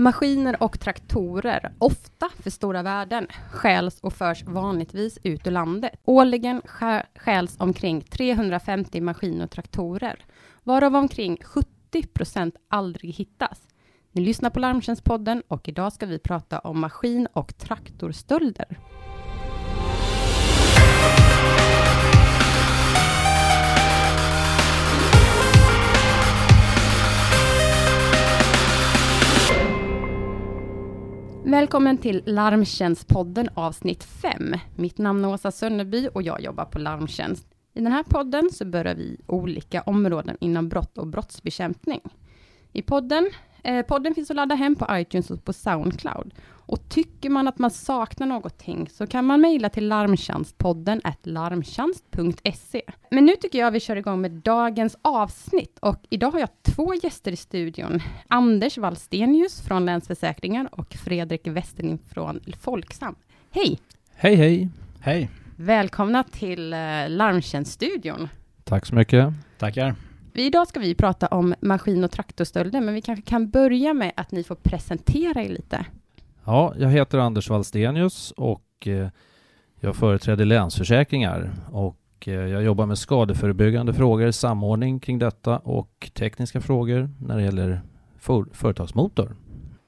Maskiner och traktorer, ofta för stora värden, stjäls och förs vanligtvis ut ur landet. Årligen stjäls omkring 350 maskiner och traktorer, varav omkring 70 procent aldrig hittas. Ni lyssnar på Larmtjänstpodden och idag ska vi prata om maskin och traktorstölder. Välkommen till Larmtjänstpodden avsnitt 5. Mitt namn är Åsa Sönneby och jag jobbar på Larmtjänst. I den här podden så berör vi olika områden inom brott och brottsbekämpning. I podden, eh, podden finns att ladda hem på iTunes och på Soundcloud. Och tycker man att man saknar någonting så kan man mejla till larmtjänstpodden larmtjänst.se. Men nu tycker jag vi kör igång med dagens avsnitt och idag har jag två gäster i studion. Anders Wallstenius från Länsförsäkringar och Fredrik Westerling från Folksam. Hej! Hej hej! Hej! Välkomna till eh, Larmtjänststudion. Tack så mycket. Tackar. Idag ska vi prata om maskin och traktorstölder, men vi kanske kan börja med att ni får presentera er lite. Ja, jag heter Anders Wallstenius och eh, jag företräder Länsförsäkringar och eh, jag jobbar med skadeförebyggande frågor, samordning kring detta och tekniska frågor när det gäller för företagsmotor.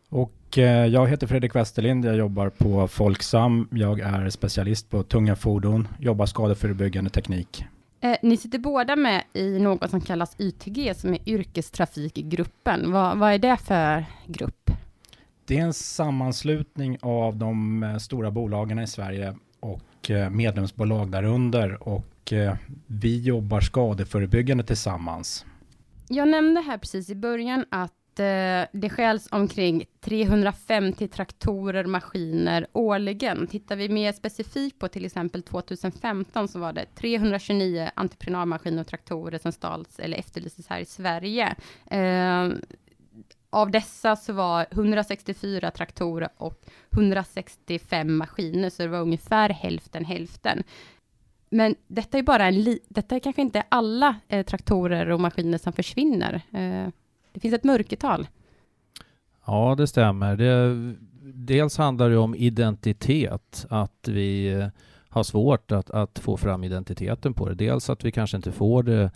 Och eh, jag heter Fredrik Westerlind, jag jobbar på Folksam. Jag är specialist på tunga fordon, jobbar skadeförebyggande teknik. Eh, ni sitter båda med i något som kallas YTG, som är yrkestrafikgruppen. Vad, vad är det för grupp? Det är en sammanslutning av de eh, stora bolagen i Sverige och eh, medlemsbolag därunder och eh, vi jobbar skadeförebyggande tillsammans. Jag nämnde här precis i början att Eh, det stjäls omkring 350 traktorer, maskiner årligen. Tittar vi mer specifikt på till exempel 2015 så var det 329 entreprenadmaskiner och traktorer som stals eller efterlystes här i Sverige eh, av dessa så var 164 traktorer och 165 maskiner, så det var ungefär hälften hälften. Men detta är bara en detta är kanske inte alla eh, traktorer och maskiner som försvinner. Eh, det finns ett mörkertal. Ja, det stämmer. Det, dels handlar det om identitet, att vi eh, har svårt att, att få fram identiteten på det. Dels att vi kanske inte får det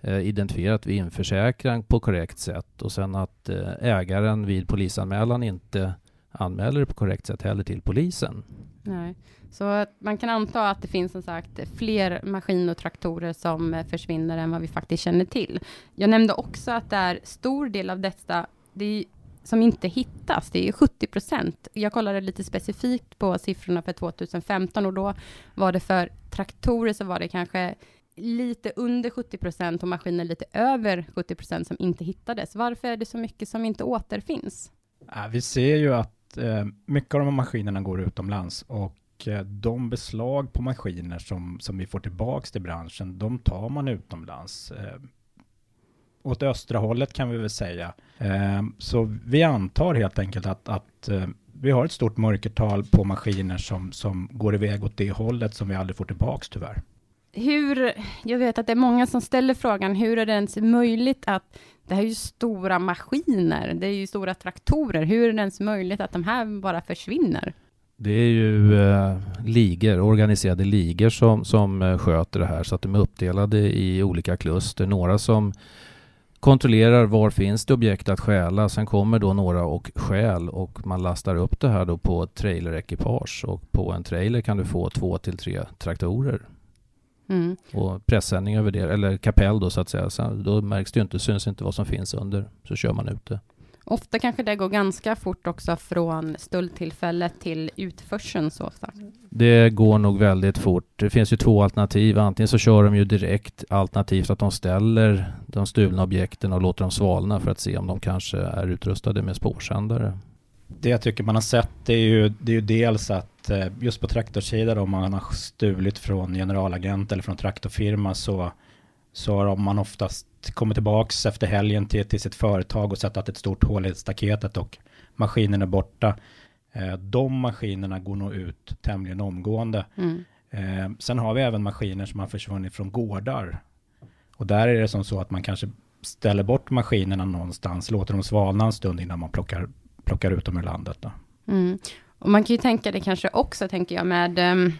eh, identifierat vid införsäkran på korrekt sätt och sen att eh, ägaren vid polisanmälan inte anmäler det på korrekt sätt heller till polisen. Nej. Så man kan anta att det finns som sagt fler maskiner och traktorer som eh, försvinner än vad vi faktiskt känner till. Jag nämnde också att det är stor del av detta det som inte hittas. Det är 70 procent. Jag kollade lite specifikt på siffrorna för 2015 och då var det för traktorer så var det kanske lite under 70 procent och maskiner lite över 70 procent som inte hittades. Varför är det så mycket som inte återfinns? Vi ser ju att eh, mycket av de här maskinerna går utomlands och eh, de beslag på maskiner som, som vi får tillbaks till branschen, de tar man utomlands. Eh, åt östra hållet kan vi väl säga. Eh, så vi antar helt enkelt att, att eh, vi har ett stort mörkertal på maskiner som, som går iväg åt det hållet som vi aldrig får tillbaks tyvärr hur, jag vet att det är många som ställer frågan, hur är det ens möjligt att, det här är ju stora maskiner, det är ju stora traktorer, hur är det ens möjligt att de här bara försvinner? Det är ju eh, ligor, organiserade ligor som, som eh, sköter det här, så att de är uppdelade i olika kluster. Några som kontrollerar var finns det objekt att stjäla. Sen kommer då några och stjäl och man lastar upp det här då på ett trailerekipage och på en trailer kan du få två till tre traktorer. Mm. Och pressändning över det, eller kapell då så att säga. Så då märks det ju inte, syns inte vad som finns under. Så kör man ut det. Ofta kanske det går ganska fort också från stöldtillfället till utförseln så sagt. Det går nog väldigt fort. Det finns ju två alternativ. Antingen så kör de ju direkt alternativt att de ställer de stulna objekten och låter dem svalna för att se om de kanske är utrustade med spårsändare. Det jag tycker man har sett det är ju, det är ju dels att eh, just på traktorsidan om man har stulit från generalagent eller från traktorfirma så, så har man oftast kommit tillbaks efter helgen till, till sitt företag och sett att ett stort hål i staketet och maskinen är borta. Eh, de maskinerna går nog ut tämligen omgående. Mm. Eh, sen har vi även maskiner som har försvunnit från gårdar. Och där är det som så att man kanske ställer bort maskinerna någonstans, låter dem svalna en stund innan man plockar plockar ut dem ur landet. Då. Mm. Och man kan ju tänka det kanske också, tänker jag, med um,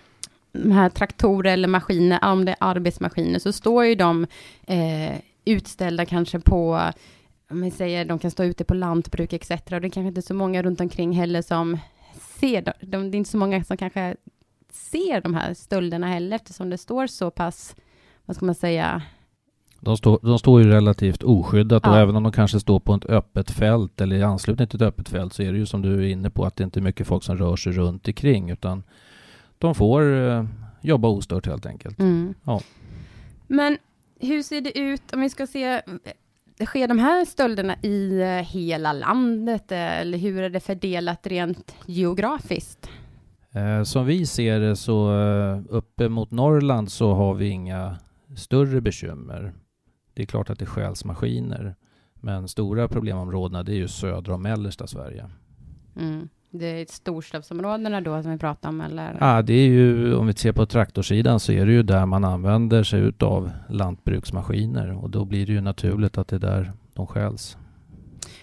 de här traktorer eller maskiner, om det är arbetsmaskiner, så står ju de eh, utställda kanske på, om vi säger, de kan stå ute på lantbruk etc. Och det är kanske inte så många runt omkring heller som ser dem. De, det är inte så många som kanske ser de här stölderna heller, eftersom det står så pass, vad ska man säga, de, stå, de står ju relativt oskyddat Ja. och även om de kanske står på ett öppet fält eller i anslutning till ett öppet fält så är det ju som du är inne på att det inte är mycket folk som rör sig runt omkring utan de får eh, jobba ostört helt enkelt. Mm. Ja. Men hur ser det ut om vi ska se, sker de här stölderna i eh, hela landet eller hur är det fördelat rent geografiskt? Eh, som vi ser det så eh, uppe mot Norrland så har vi inga större bekymmer. Det är klart att det stjäls maskiner men stora problemområdena det är ju södra och mellersta Sverige. Mm. Det är storstadsområdena då som vi pratar om eller? Ja, det är ju, om vi ser på traktorsidan så är det ju där man använder sig utav lantbruksmaskiner och då blir det ju naturligt att det är där de stjäls.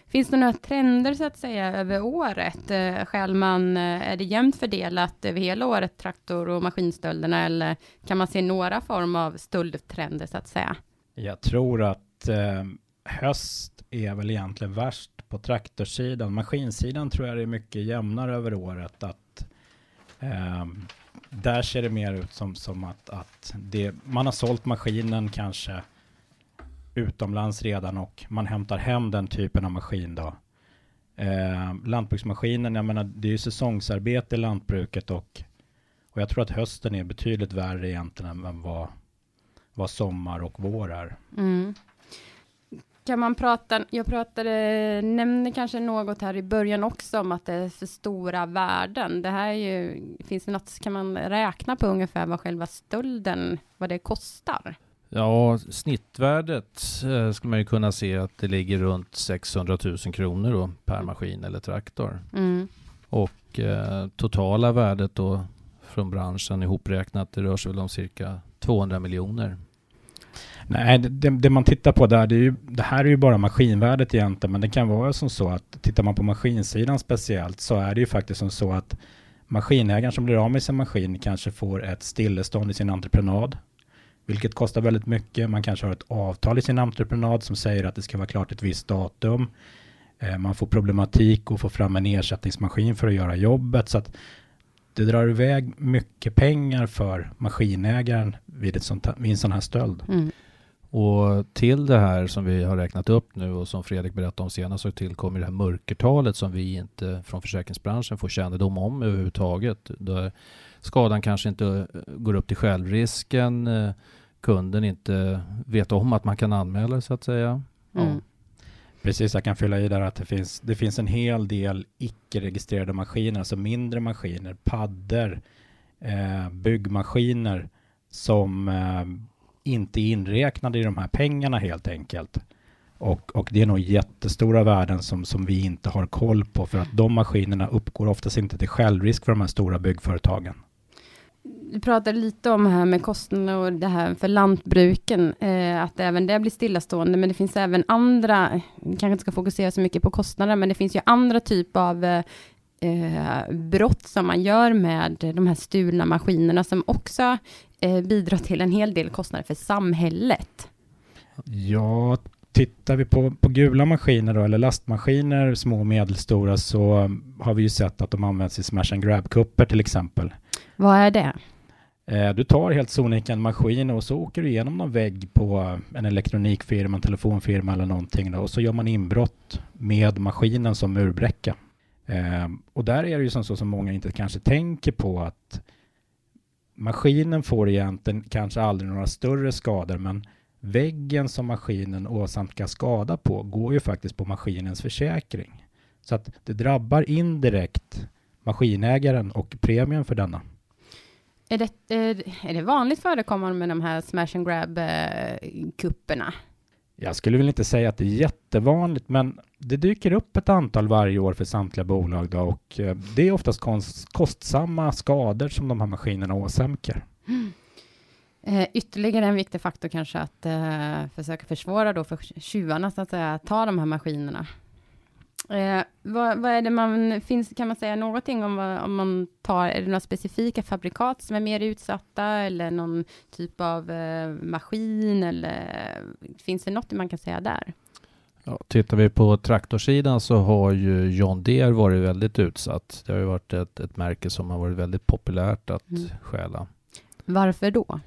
Finns det några trender så att säga över året? Eh, Stjäl man, eh, är det jämnt fördelat över hela året, traktor och maskinstölderna eller kan man se några form av stöldtrender så att säga? Jag tror att eh, höst är väl egentligen värst på traktorsidan. Maskinsidan tror jag det är mycket jämnare över året. Att, eh, där ser det mer ut som, som att, att det, man har sålt maskinen kanske utomlands redan och man hämtar hem den typen av maskin då. Eh, lantbruksmaskinen, jag menar det är ju säsongsarbete i lantbruket och, och jag tror att hösten är betydligt värre egentligen än vad, vad sommar och vår är. Mm. Kan man prata, jag pratade, nämnde kanske något här i början också om att det är för stora värden. Det här är ju, finns det något, kan man räkna på ungefär vad själva stölden, vad det kostar? Ja, snittvärdet eh, skulle man ju kunna se att det ligger runt 600 000 kronor då, per maskin eller traktor. Mm. Och eh, totala värdet då från branschen ihopräknat det rör sig väl om cirka 200 miljoner. Nej, det, det, det man tittar på där, det, är ju, det här är ju bara maskinvärdet egentligen, men det kan vara som så att tittar man på maskinsidan speciellt så är det ju faktiskt som så att maskinägaren som blir av med sin maskin kanske får ett stillestånd i sin entreprenad, vilket kostar väldigt mycket. Man kanske har ett avtal i sin entreprenad som säger att det ska vara klart ett visst datum. Eh, man får problematik och får fram en ersättningsmaskin för att göra jobbet, så att det drar iväg mycket pengar för maskinägaren vid, ett sånt vid en sån här stöld. Mm. Och till det här som vi har räknat upp nu och som Fredrik berättade om senast så tillkommer det här mörkertalet som vi inte från försäkringsbranschen får kännedom om överhuvudtaget. Där skadan kanske inte eh, går upp till självrisken, eh, kunden inte vet om att man kan anmäla så att säga. Ja. Precis, jag kan fylla i där att det finns, det finns en hel del icke-registrerade maskiner, alltså mindre maskiner, paddor, eh, byggmaskiner som eh, inte är inräknade i de här pengarna helt enkelt. Och, och det är nog jättestora värden som, som vi inte har koll på för att de maskinerna uppgår oftast inte till självrisk för de här stora byggföretagen. Du pratade lite om här med kostnader och det här för lantbruken, eh, att även det blir stillastående, men det finns även andra, vi kanske inte ska fokusera så mycket på kostnader, men det finns ju andra typer av eh, eh, brott som man gör med de här stulna maskinerna som också eh, bidrar till en hel del kostnader för samhället. Ja, tittar vi på, på gula maskiner då, eller lastmaskiner, små och medelstora, så har vi ju sett att de används i smash and grab-kupper till exempel. Vad är det? Eh, du tar helt sonika en maskin och så åker du igenom någon vägg på en elektronikfirma, en telefonfirma eller någonting då, och så gör man inbrott med maskinen som murbräcka. Eh, och där är det ju som så som många inte kanske tänker på att maskinen får egentligen kanske aldrig några större skador men väggen som maskinen åsamkar skada på går ju faktiskt på maskinens försäkring. Så att det drabbar indirekt maskinägaren och premien för denna. Är det, är, är det vanligt förekommande med de här smash and grab-kupperna? Jag skulle väl inte säga att det är jättevanligt, men det dyker upp ett antal varje år för samtliga bolag då, och eh, det är oftast konst, kostsamma skador som de här maskinerna åsamkar. Eh, ytterligare en viktig faktor kanske att eh, försöka försvåra då för tjuvarna så att säga, att ta de här maskinerna. Eh, vad, vad, är det man, finns, kan man säga någonting om vad, om man tar, är det några specifika fabrikat som är mer utsatta eller någon typ av eh, maskin eller finns det något man kan säga där? Ja, tittar vi på traktorsidan så har ju John Deere varit väldigt utsatt. Det har ju varit ett, ett märke som har varit väldigt populärt att mm. stjäla. Varför då?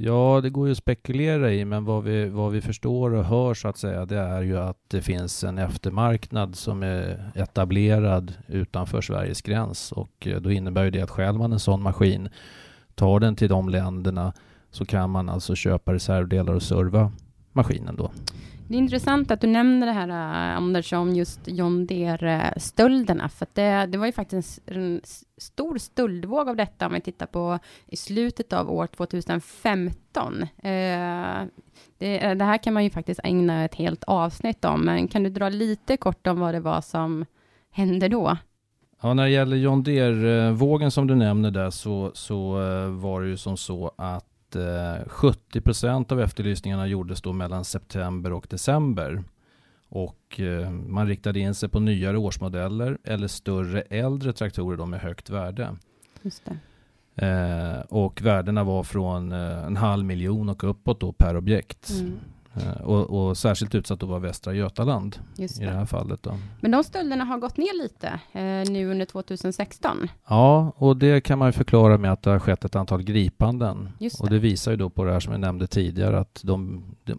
Ja, det går ju att spekulera i, men vad vi, vad vi förstår och hör så att säga, det är ju att det finns en eftermarknad som är etablerad utanför Sveriges gräns och eh, då innebär ju det att stjäl man en sån maskin, tar den till de länderna så kan man alltså köpa reservdelar och serva maskinen då. Det är intressant att du nämner det här, äh, Anders, om just John Deere-stölderna, för det, det var ju faktiskt en, en stor stöldvåg av detta, om vi tittar på i slutet av år 2015. Eh, äh, det, äh, det, här kan man ju faktiskt ägna ett helt avsnitt om, men kan du dra lite kort om vad det var som hände då? Ja, när det gäller John Deere-vågen som du nämner där så, så var det ju som så att 70 procent av efterlysningarna gjordes då mellan september och december. Och eh, man riktade in sig på nyare årsmodeller eller större äldre traktorer då med högt värde. Eh, och värdena var från eh, en halv miljon och uppåt då per objekt. Mm. Eh, och, och, särskilt utsatt då var Västra Götaland det. i det här fallet. Då. Men de stölderna har gått ner lite eh, nu under 2016. Ja, och det kan man ju förklara med att det har skett ett antal gripanden. Det. Och det visar ju då på det här som jag nämnde tidigare att de, de,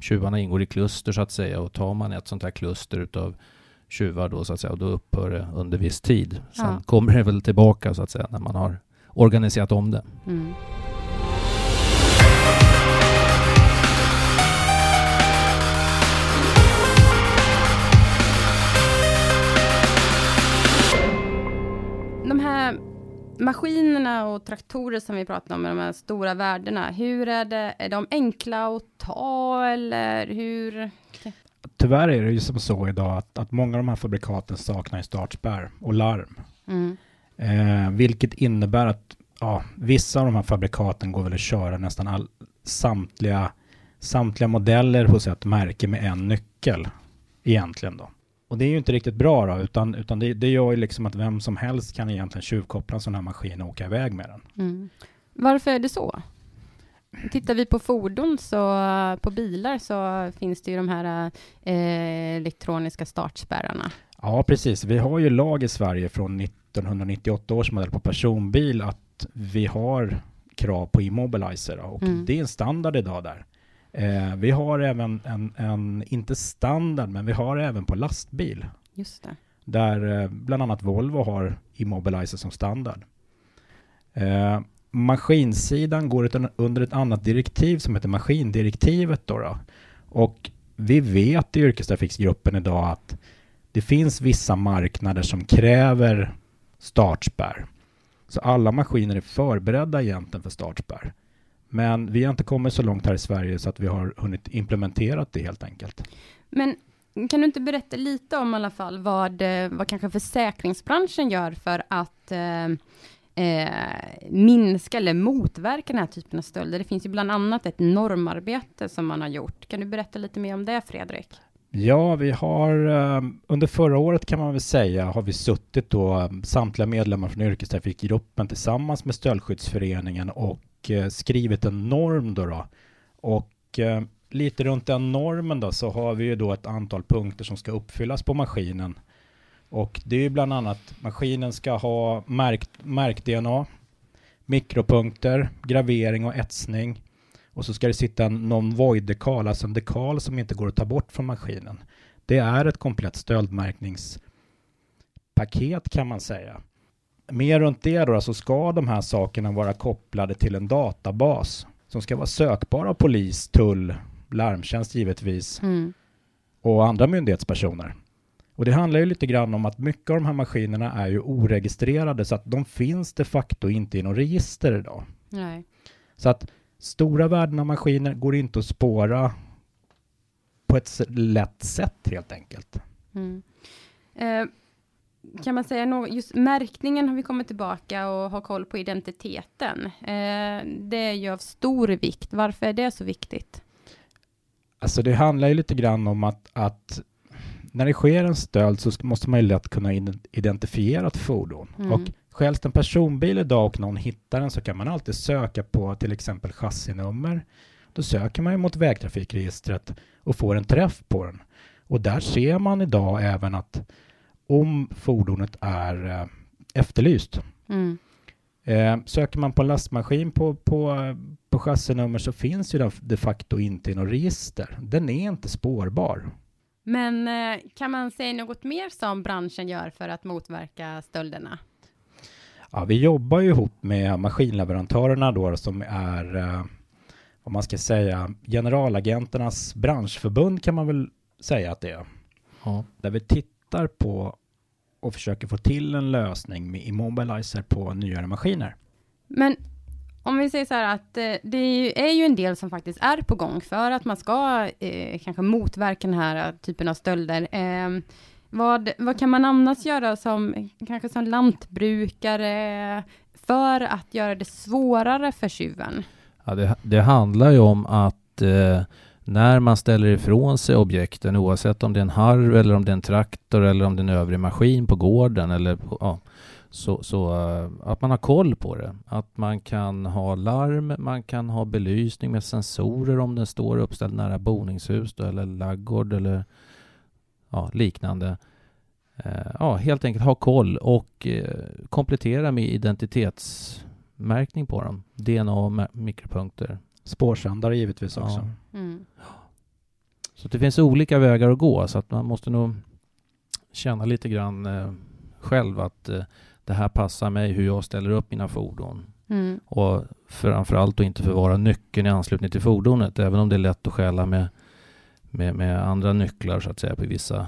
tjuvarna ingår i kluster så att säga och tar man ett sånt här kluster utav tjuvar då så att säga och då upphör det under viss tid. Sen ja. kommer det väl tillbaka så att säga när man har organiserat om det. Mm. Maskinerna och traktorer som vi pratar om, med de här stora värdena, hur är det, är de enkla att ta eller hur? Tyvärr är det ju som så idag att, att många av de här fabrikaten saknar startspärr och larm. Mm. Eh, vilket innebär att ja, vissa av de här fabrikaten går väl att köra nästan all, samtliga, samtliga modeller hos ett märke med en nyckel egentligen då. Och det är ju inte riktigt bra då, utan, utan det, det gör ju liksom att vem som helst kan egentligen tjuvkoppla en sån här maskin och åka iväg med den. Mm. Varför är det så? Tittar vi på fordon, så på bilar, så finns det ju de här eh, elektroniska startspärrarna. Ja, precis. Vi har ju lag i Sverige från 1998 års modell på personbil att vi har krav på immobilizer och mm. det är en standard idag där. Eh, vi har även en, en, inte standard, men vi har även på lastbil. Just det. Där eh, bland annat Volvo har Immobilizer som standard. Eh, maskinsidan går ett, under ett annat direktiv som heter maskindirektivet. Då, då Och vi vet i yrkestrafiksgruppen idag att det finns vissa marknader som kräver startspärr. Så alla maskiner är förberedda egentligen för startspärr. Men vi har inte kommit så långt här i Sverige så att vi har hunnit implementera det helt enkelt. Men kan du inte berätta lite om i alla fall vad, eh, vad kanske försäkringsbranschen gör för att eh, eh, minska eller motverka den här typen av stölder? Det finns ju bland annat ett normarbete som man har gjort. Kan du berätta lite mer om det, Fredrik? Ja, vi har eh, under förra året kan man väl säga har vi suttit då samtliga medlemmar från yrkestrafikgruppen tillsammans med Stöldskyddsföreningen och och skrivit en norm då. då. Och eh, lite runt den normen då så har vi ju då ett antal punkter som ska uppfyllas på maskinen. Och det är ju bland annat maskinen ska ha märkt, märk-DNA, mikropunkter, gravering och etsning. Och så ska det sitta en non-void-dekal, alltså en dekal som inte går att ta bort från maskinen. Det är ett komplett stöldmärkningspaket kan man säga mer runt det då, så ska de här sakerna vara kopplade till en databas som ska vara sökbar av polis, tull, larmtjänst givetvis mm. och andra myndighetspersoner. Och det handlar ju lite grann om att mycket av de här maskinerna är ju oregistrerade så att de finns de facto inte i något register idag. Nej. Så att stora värden av maskiner går inte att spåra på ett lätt sätt helt enkelt. Mm. Eh, kan man säga något, just märkningen har vi kommit tillbaka och har koll på identiteten. Eh, det är ju av stor vikt. Varför är det så viktigt? Alltså det handlar ju lite grann om att, att när det sker en stöld så måste man ju lätt kunna identifiera ett fordon. Mm. Och stjäls en personbil idag och någon hittar den så kan man alltid söka på till exempel chassinummer. Då söker man ju mot vägtrafikregistret och får en träff på den. Och där ser man idag även att om fordonet är eh, efterlyst. Mm. Eh, söker man på en lastmaskin på, på, på chassinummer så finns ju den de facto inte i något register. Den är inte spårbar. Men eh, kan man säga något mer som branschen gör för att motverka stölderna? Ja, vi jobbar ju ihop med maskinleverantörerna då som är eh, vad man ska säga generalagenternas branschförbund kan man väl säga att det är. Ja. Där vi tittar på och försöker få till en lösning med immobilizer på nyare maskiner. Men om vi säger så här att eh, det är ju en del som faktiskt är på gång för att man ska eh, kanske motverka den här typen av stölder. Eh, vad, vad kan man annars göra som kanske som lantbrukare för att göra det svårare för tjuven? Ja, det, det handlar ju om att eh, när man ställer ifrån sig objekten, oavsett om det är en harv eller om det är en traktor eller om det är en övrig maskin på gården eller på, ja, så, så eh, att man har koll på det. Att man kan ha larm, man kan ha belysning med sensorer om den står uppställd nära boningshus då, eller laggård eller ja, liknande. Eh, ja, helt enkelt ha koll och eh, komplettera med identitetsmärkning på dem. DNA och mikropunkter. Spårsändare givetvis också. Ja. Mm. Så det finns olika vägar att gå så att man måste nog känna lite grann eh, själv att eh, det här passar mig, hur jag ställer upp mina fordon. Mm. Och framförallt att inte förvara nyckeln i anslutning till fordonet, även om det är lätt att stjäla med, med, med andra nycklar så att säga på vissa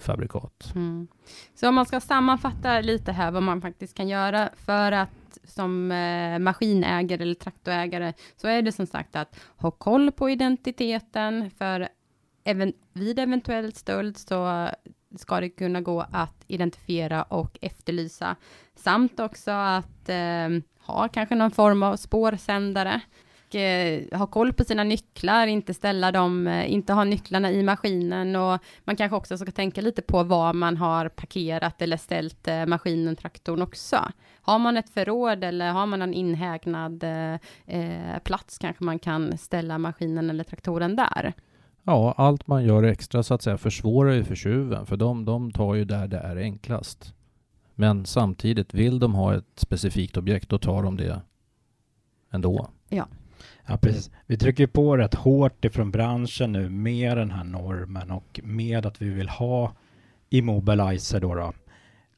fabrikat. Mm. Så om man ska sammanfatta lite här vad man faktiskt kan göra för att som eh, maskinägare eller traktorägare så är det som sagt att ha koll på identiteten för även vid eventuell stöld så ska det kunna gå att identifiera och efterlysa samt också att eh, ha kanske någon form av spårsändare eh, ha koll på sina nycklar, inte ställa dem, eh, inte ha nycklarna i maskinen och man kanske också ska tänka lite på var man har parkerat eller ställt eh, maskinen, traktorn också. Har man ett förråd eller har man en inhägnad eh, eh, plats kanske man kan ställa maskinen eller traktoren där. Ja, allt man gör extra så att säga försvårar ju för tjuven, för de, de tar ju där det är enklast. Men samtidigt, vill de ha ett specifikt objekt, då tar de det ändå. Ja. Ja, precis. Vi trycker på rätt hårt ifrån branschen nu med den här normen och med att vi vill ha Immobilizer då. då.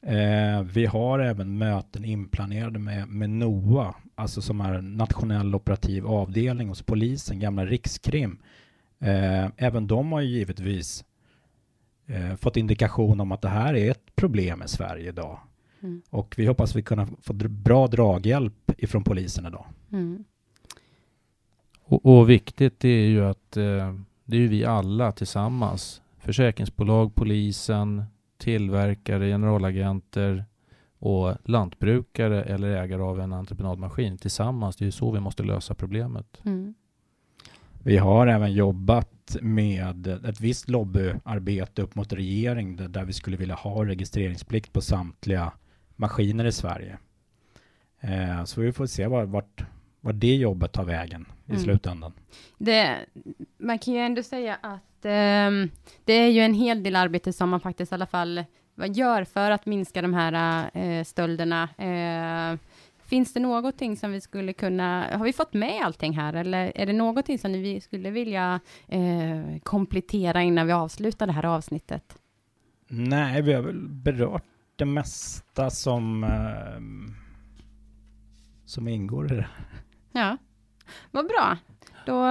Eh, vi har även möten inplanerade med, med NOA, alltså som är en nationell operativ avdelning hos polisen, gamla Rikskrim. Eh, även de har ju givetvis eh, fått indikation om att det här är ett problem i Sverige idag. Mm. Och vi hoppas vi kunna få bra draghjälp ifrån polisen idag. Mm. Och, och, viktigt är ju att eh, det är ju vi alla tillsammans. Försäkringsbolag, polisen, tillverkare, generalagenter och lantbrukare eller ägare av en entreprenadmaskin tillsammans. Det är ju så vi måste lösa problemet. Mm. Vi har även jobbat med ett visst lobbyarbete upp mot regering där vi skulle vilja ha registreringsplikt på samtliga maskiner i Sverige. Eh, så vi får se vart, vart det jobbet tar vägen i mm. slutändan. Det, man kan ju ändå säga att eh, det är ju en hel del arbete som man faktiskt i alla fall gör för att minska de här eh, stölderna. Eh, finns det någonting som vi skulle kunna, har vi fått med allting här eller är det någonting som vi skulle vilja eh, komplettera innan vi avslutar det här avsnittet? Nej, vi har väl berört det mesta som, eh, som ingår i det. Ja, vad bra. Då,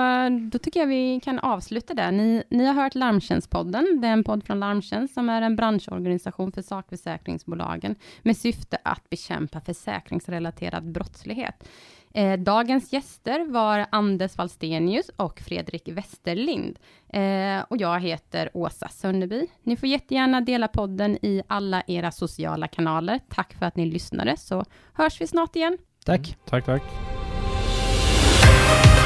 då tycker jag vi kan avsluta där. Ni, ni har hört Larmtjänstpodden. Det är en podd från Larmtjänst som är en branschorganisation för sakförsäkringsbolagen med syfte att bekämpa försäkringsrelaterad brottslighet. Eh, dagens gäster var Anders Wallstenius och Fredrik Westerlind. Eh, och jag heter Åsa Sönneby. Ni får jättegärna dela podden i alla era sociala kanaler. Tack för att ni lyssnade, så hörs vi snart igen. Tack. Tack, tack. Thank you